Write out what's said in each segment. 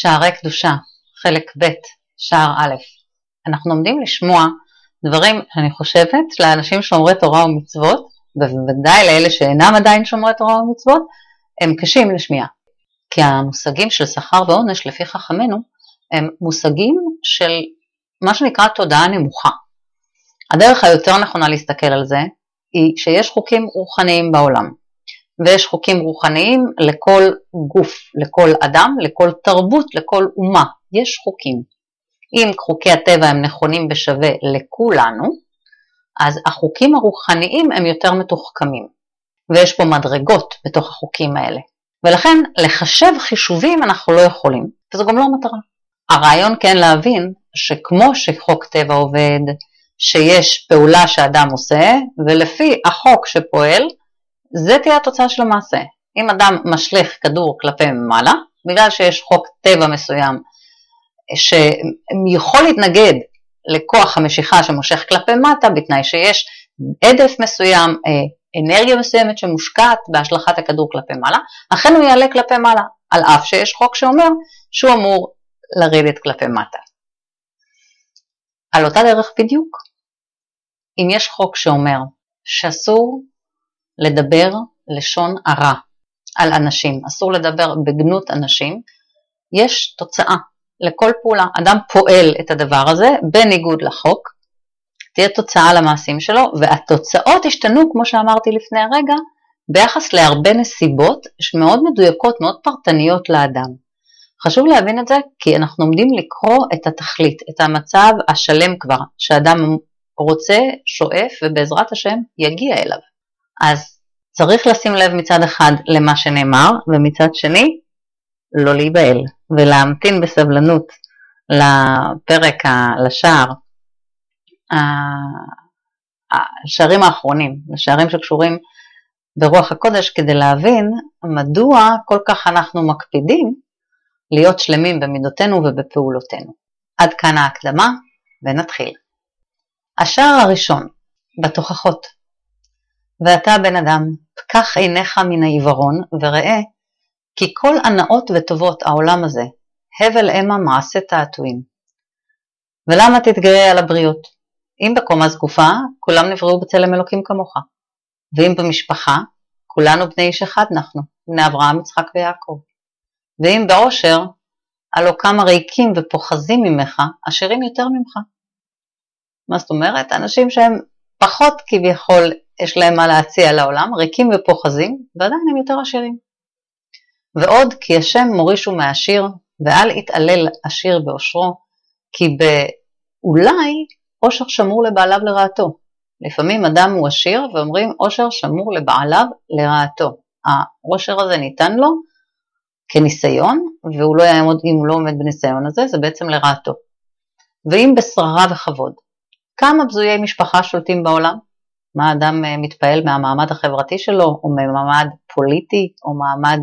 שערי קדושה, חלק ב', שער א'. אנחנו עומדים לשמוע דברים שאני חושבת לאנשים שומרי תורה ומצוות, ובוודאי לאלה שאינם עדיין שומרי תורה ומצוות, הם קשים לשמיעה. כי המושגים של שכר ועונש לפי חכמינו הם מושגים של מה שנקרא תודעה נמוכה. הדרך היותר נכונה להסתכל על זה היא שיש חוקים רוחניים בעולם, ויש חוקים רוחניים לכל גוף, לכל אדם, לכל תרבות, לכל אומה, יש חוקים. אם חוקי הטבע הם נכונים בשווה לכולנו, אז החוקים הרוחניים הם יותר מתוחכמים, ויש פה מדרגות בתוך החוקים האלה. ולכן לחשב חישובים אנחנו לא יכולים, וזו גם לא המטרה. הרעיון כן להבין שכמו שחוק טבע עובד, שיש פעולה שאדם עושה, ולפי החוק שפועל, זה תהיה התוצאה של המעשה. אם אדם משליך כדור כלפי מעלה, בגלל שיש חוק טבע מסוים שיכול להתנגד לכוח המשיכה שמושך כלפי מטה, בתנאי שיש עדף מסוים, אה, אנרגיה מסוימת שמושקעת בהשלכת הכדור כלפי מעלה, אכן הוא יעלה כלפי מעלה, על אף שיש חוק שאומר שהוא אמור לרדת כלפי מטה. על אותה דרך בדיוק, אם יש חוק שאומר שאסור לדבר לשון הרע על אנשים, אסור לדבר בגנות אנשים, יש תוצאה לכל פעולה. אדם פועל את הדבר הזה בניגוד לחוק, תהיה תוצאה למעשים שלו, והתוצאות השתנו, כמו שאמרתי לפני הרגע, ביחס להרבה נסיבות שמאוד מדויקות, מאוד פרטניות לאדם. חשוב להבין את זה כי אנחנו עומדים לקרוא את התכלית, את המצב השלם כבר, שאדם רוצה, שואף ובעזרת השם יגיע אליו. אז צריך לשים לב מצד אחד למה שנאמר, ומצד שני לא להיבהל ולהמתין בסבלנות לפרק, לשער, השערים האחרונים, לשערים שקשורים ברוח הקודש, כדי להבין מדוע כל כך אנחנו מקפידים להיות שלמים במידותינו ובפעולותינו. עד כאן ההקדמה ונתחיל. השער הראשון, בתוכחות. ואתה בן אדם, פקח עיניך מן העיוורון וראה כי כל הנאות וטובות העולם הזה, הבל המה מעשה תעתועים. ולמה תתגאה על הבריות? אם בקומה זקופה, כולם נבראו בצלם אלוקים כמוך. ואם במשפחה, כולנו בני איש אחד אנחנו, בני אברהם, יצחק ויעקב. ואם בעושר, הלא כמה ריקים ופוחזים ממך, עשירים יותר ממך. מה זאת אומרת? אנשים שהם פחות כביכול יש להם מה להציע לעולם, ריקים ופוחזים, ועדיין הם יותר עשירים. ועוד כי השם מורישו מהעשיר, ואל יתעלל עשיר בעושרו, כי באולי עושר שמור לבעליו לרעתו. לפעמים אדם הוא עשיר ואומרים עושר שמור לבעליו לרעתו. העושר הזה ניתן לו כניסיון, והוא לא יעמוד, אם הוא לא עומד בניסיון הזה, זה בעצם לרעתו. ואם בשררה וכבוד. כמה בזויי משפחה שולטים בעולם? מה אדם אה, מתפעל מהמעמד החברתי שלו, או ממעמד פוליטי, או מעמד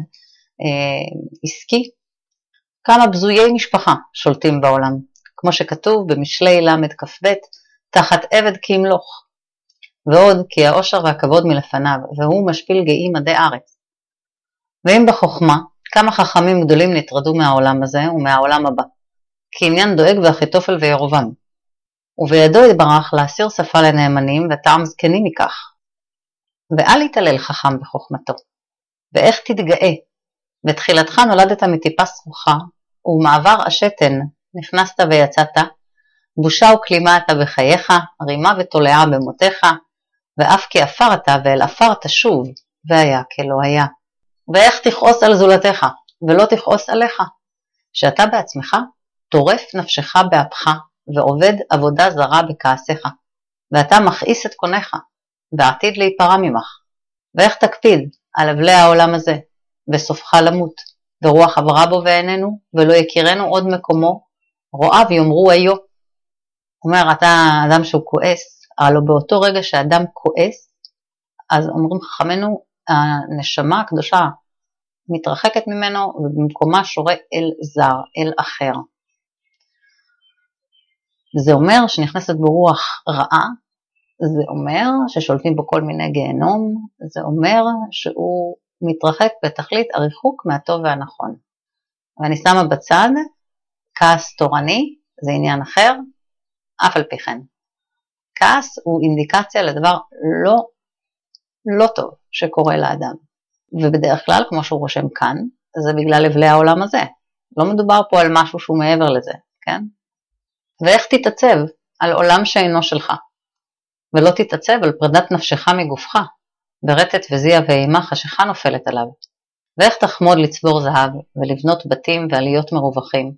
אה, עסקי? כמה בזויי משפחה שולטים בעולם, כמו שכתוב במשלי ל"כ"ב, תחת עבד כי ימלוך. ועוד כי העושר והכבוד מלפניו, והוא משפיל גאים עדי ארץ. ואם בחוכמה, כמה חכמים גדולים נטרדו מהעולם הזה ומהעולם הבא, כי עניין דואג ואחיתופל וירובעם. ובידו יתברך להסיר שפה לנאמנים וטעם זקנים מכך. ואל יתעלל חכם בחוכמתו. ואיך תתגאה? בתחילתך נולדת מטיפה סרוחה, ובמעבר השתן נכנסת ויצאת, בושה וכלימה אתה בחייך, רימה ותולעה במותיך, ואף כי עפרת ואל עפר תשוב, והיה כלא היה. ואיך תכעוס על זולתך, ולא תכעוס עליך, שאתה בעצמך טורף נפשך באפך, ועובד עבודה זרה בכעסך, ואתה מכעיס את קונך, ועתיד להיפרע ממך. ואיך תקפיד על אבלי העולם הזה, וסופך למות, ורוח עברה בו ואיננו, ולא יכירנו עוד מקומו, רועיו יאמרו היו. אומר, אתה אדם שהוא כועס, הלוא באותו רגע שאדם כועס, אז אומרים חכמינו, הנשמה הקדושה מתרחקת ממנו ובמקומה שורה אל זר, אל אחר. זה אומר שנכנסת ברוח רעה, זה אומר ששולטים בו כל מיני גיהנום, זה אומר שהוא מתרחק בתכלית הריחוק מהטוב והנכון. ואני שמה בצד כעס תורני, זה עניין אחר, אף על פי כן. כעס הוא אינדיקציה לדבר לא, לא טוב שקורה לאדם. ובדרך כלל, כמו שהוא רושם כאן, זה בגלל אבלי העולם הזה. לא מדובר פה על משהו שהוא מעבר לזה, כן? ואיך תתעצב על עולם שאינו שלך, ולא תתעצב על פרידת נפשך מגופך, ברטט וזיע ואימה חשיכה נופלת עליו. ואיך תחמוד לצבור זהב, ולבנות בתים ועליות מרווחים.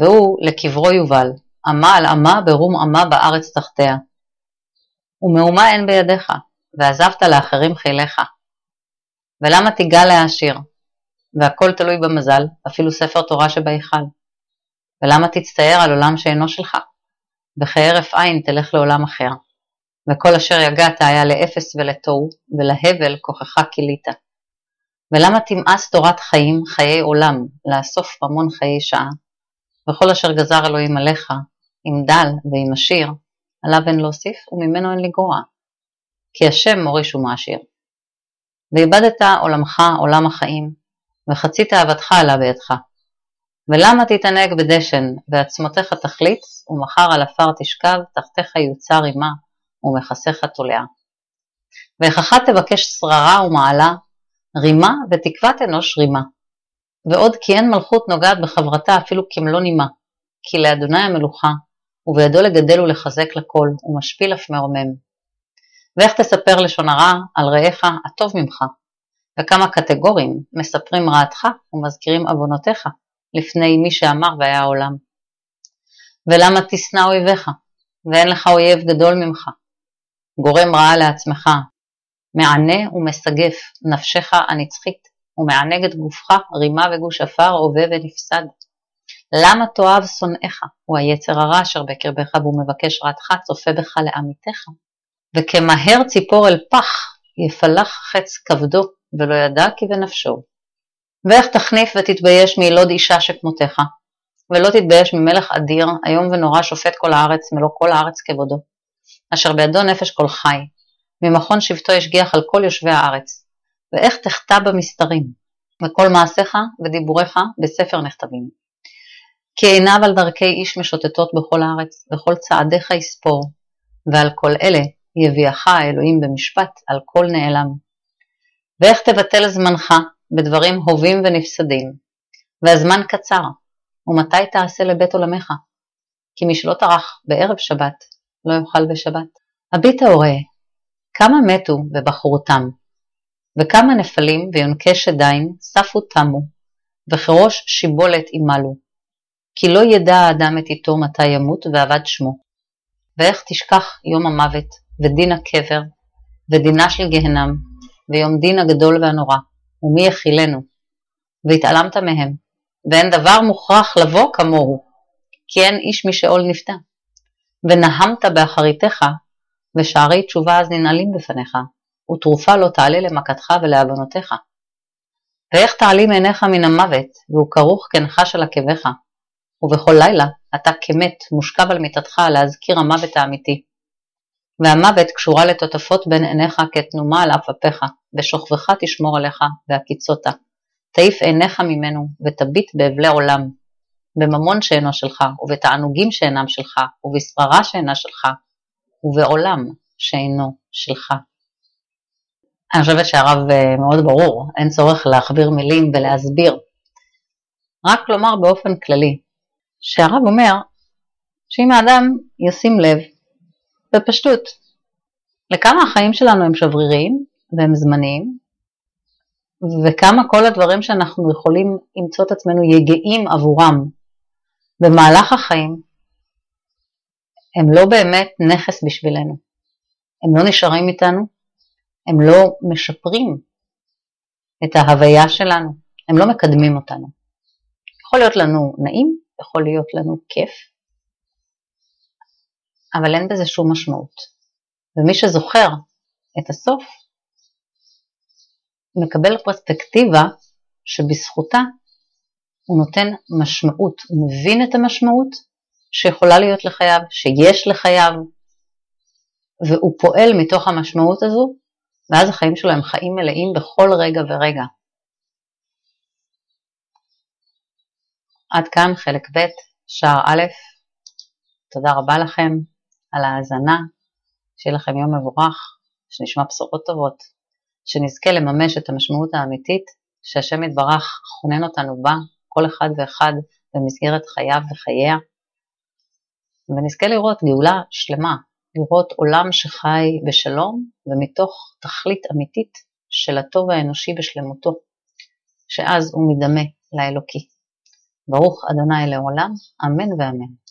והוא לקברו יובל, אמה על אמה ברום אמה בארץ תחתיה. ומהומה אין בידיך, ועזבת לאחרים חיליך. ולמה תיגע להעשיר? והכל תלוי במזל, אפילו ספר תורה שבהיכל. ולמה תצטער על עולם שאינו שלך? וכהרף עין תלך לעולם אחר. וכל אשר יגעת היה לאפס ולתוהו, ולהבל כוחך כילית. ולמה תמאס תורת חיים, חיי עולם, לאסוף ממון חיי שעה? וכל אשר גזר אלוהים עליך, אם דל ואם עשיר, עליו אין להוסיף וממנו אין לגרוע. כי השם מוריש ומעשיר. ואיבדת עולמך, עולם החיים, וחצי תאוותך עלה בידך. ולמה תתענג בדשן, ועצמותיך תחליץ, ומחר על עפר תשכב, תחתיך יוצר עמה, ומכסיך תולעה. ואיכך תבקש שררה ומעלה, רימה ותקוות אנוש רימה. ועוד כי אין מלכות נוגעת בחברתה אפילו כמלוא נימה, כי לאדוני המלוכה, ובידו לגדל ולחזק לכל, ומשפיל אף מרומם. ואיך תספר לשון הרע על רעיך הטוב ממך, וכמה קטגורים מספרים רעתך ומזכירים עוונותיך לפני מי שאמר והיה העולם. ולמה תשנא אויביך, ואין לך אויב גדול ממך, גורם רעה לעצמך, מענה ומסגף נפשך הנצחית, ומענג את גופך רימה וגוש עפר, הווה ונפסד. למה תאהב שונאיך, הוא היצר הרע אשר בקרבך והוא מבקש רעתך, צופה בך לעמיתך. וכמהר ציפור אל פח, יפלח חץ כבדו, ולא ידע כי בנפשו. ואיך תחניף ותתבייש מילוד אישה שכמותך, ולא תתבייש ממלך אדיר, איום ונורא שופט כל הארץ, מלוא כל הארץ כבודו, אשר בידו נפש כל חי, ממכון שבטו השגיח על כל יושבי הארץ, ואיך תחטא במסתרים, וכל מעשיך ודיבוריך בספר נכתבים. כי עיניו על דרכי איש משוטטות בכל הארץ, וכל צעדיך יספור, ועל כל אלה יביאך האלוהים במשפט על כל נעלם. ואיך תבטל זמנך בדברים הובים ונפסדים, והזמן קצר, ומתי תעשה לבית עולמך? כי משלא טרח בערב שבת, לא יאכל בשבת. הביט ההורה, כמה מתו בבחרותם, וכמה נפלים ויונקי שדיים ספו תמו, וכראש שיבולת ימלו, כי לא ידע האדם את איתו מתי ימות ואבד שמו. ואיך תשכח יום המוות, ודין הקבר, ודינה של גהנם, ויום דין הגדול והנורא, ומי יכילנו, והתעלמת מהם, ואין דבר מוכרח לבוא כמוהו, כי אין איש משאול נפתע. ונהמת באחריתך, ושערי תשובה אז ננעלים בפניך, ותרופה לא תעלה למכתך ולעוונותיך. ואיך תעלים עיניך מן המוות, והוא כרוך כנחש על עקביך, ובכל לילה אתה כמת מושכב על מיטתך להזכיר המוות האמיתי. והמוות קשורה לטוטפות בין עיניך כתנומה על אף אפיך, ושוכבך תשמור עליך, והקיצותה. תעיף עיניך ממנו, ותביט באבלי עולם, בממון שאינו שלך, ובתענוגים שאינם שלך, ובשררה שאינה שלך, ובעולם שאינו שלך. אני חושבת שהרב אה, מאוד ברור, אין צורך להכביר מילים ולהסביר. רק לומר באופן כללי, שהרב אומר שאם האדם ישים לב בפשטות לכמה החיים שלנו הם שבריריים והם זמניים, וכמה כל הדברים שאנחנו יכולים למצוא את עצמנו יגעים עבורם במהלך החיים, הם לא באמת נכס בשבילנו. הם לא נשארים איתנו, הם לא משפרים את ההוויה שלנו, הם לא מקדמים אותנו. יכול להיות לנו נעים, יכול להיות לנו כיף, אבל אין בזה שום משמעות. ומי שזוכר את הסוף, מקבל פרספקטיבה שבזכותה הוא נותן משמעות, הוא מבין את המשמעות שיכולה להיות לחייו, שיש לחייו, והוא פועל מתוך המשמעות הזו, ואז החיים שלו הם חיים מלאים בכל רגע ורגע. עד כאן חלק ב', שער א', תודה רבה לכם על ההאזנה, שיהיה לכם יום מבורך, שנשמע בשורות טובות, שנזכה לממש את המשמעות האמיתית שהשם יתברך חונן אותנו בה, כל אחד ואחד במסגרת חייו וחייה, ונזכה לראות גאולה שלמה, לראות עולם שחי בשלום ומתוך תכלית אמיתית של הטוב האנושי בשלמותו, שאז הוא מדמה לאלוקי. ברוך אדוני לעולם, אמן ואמן.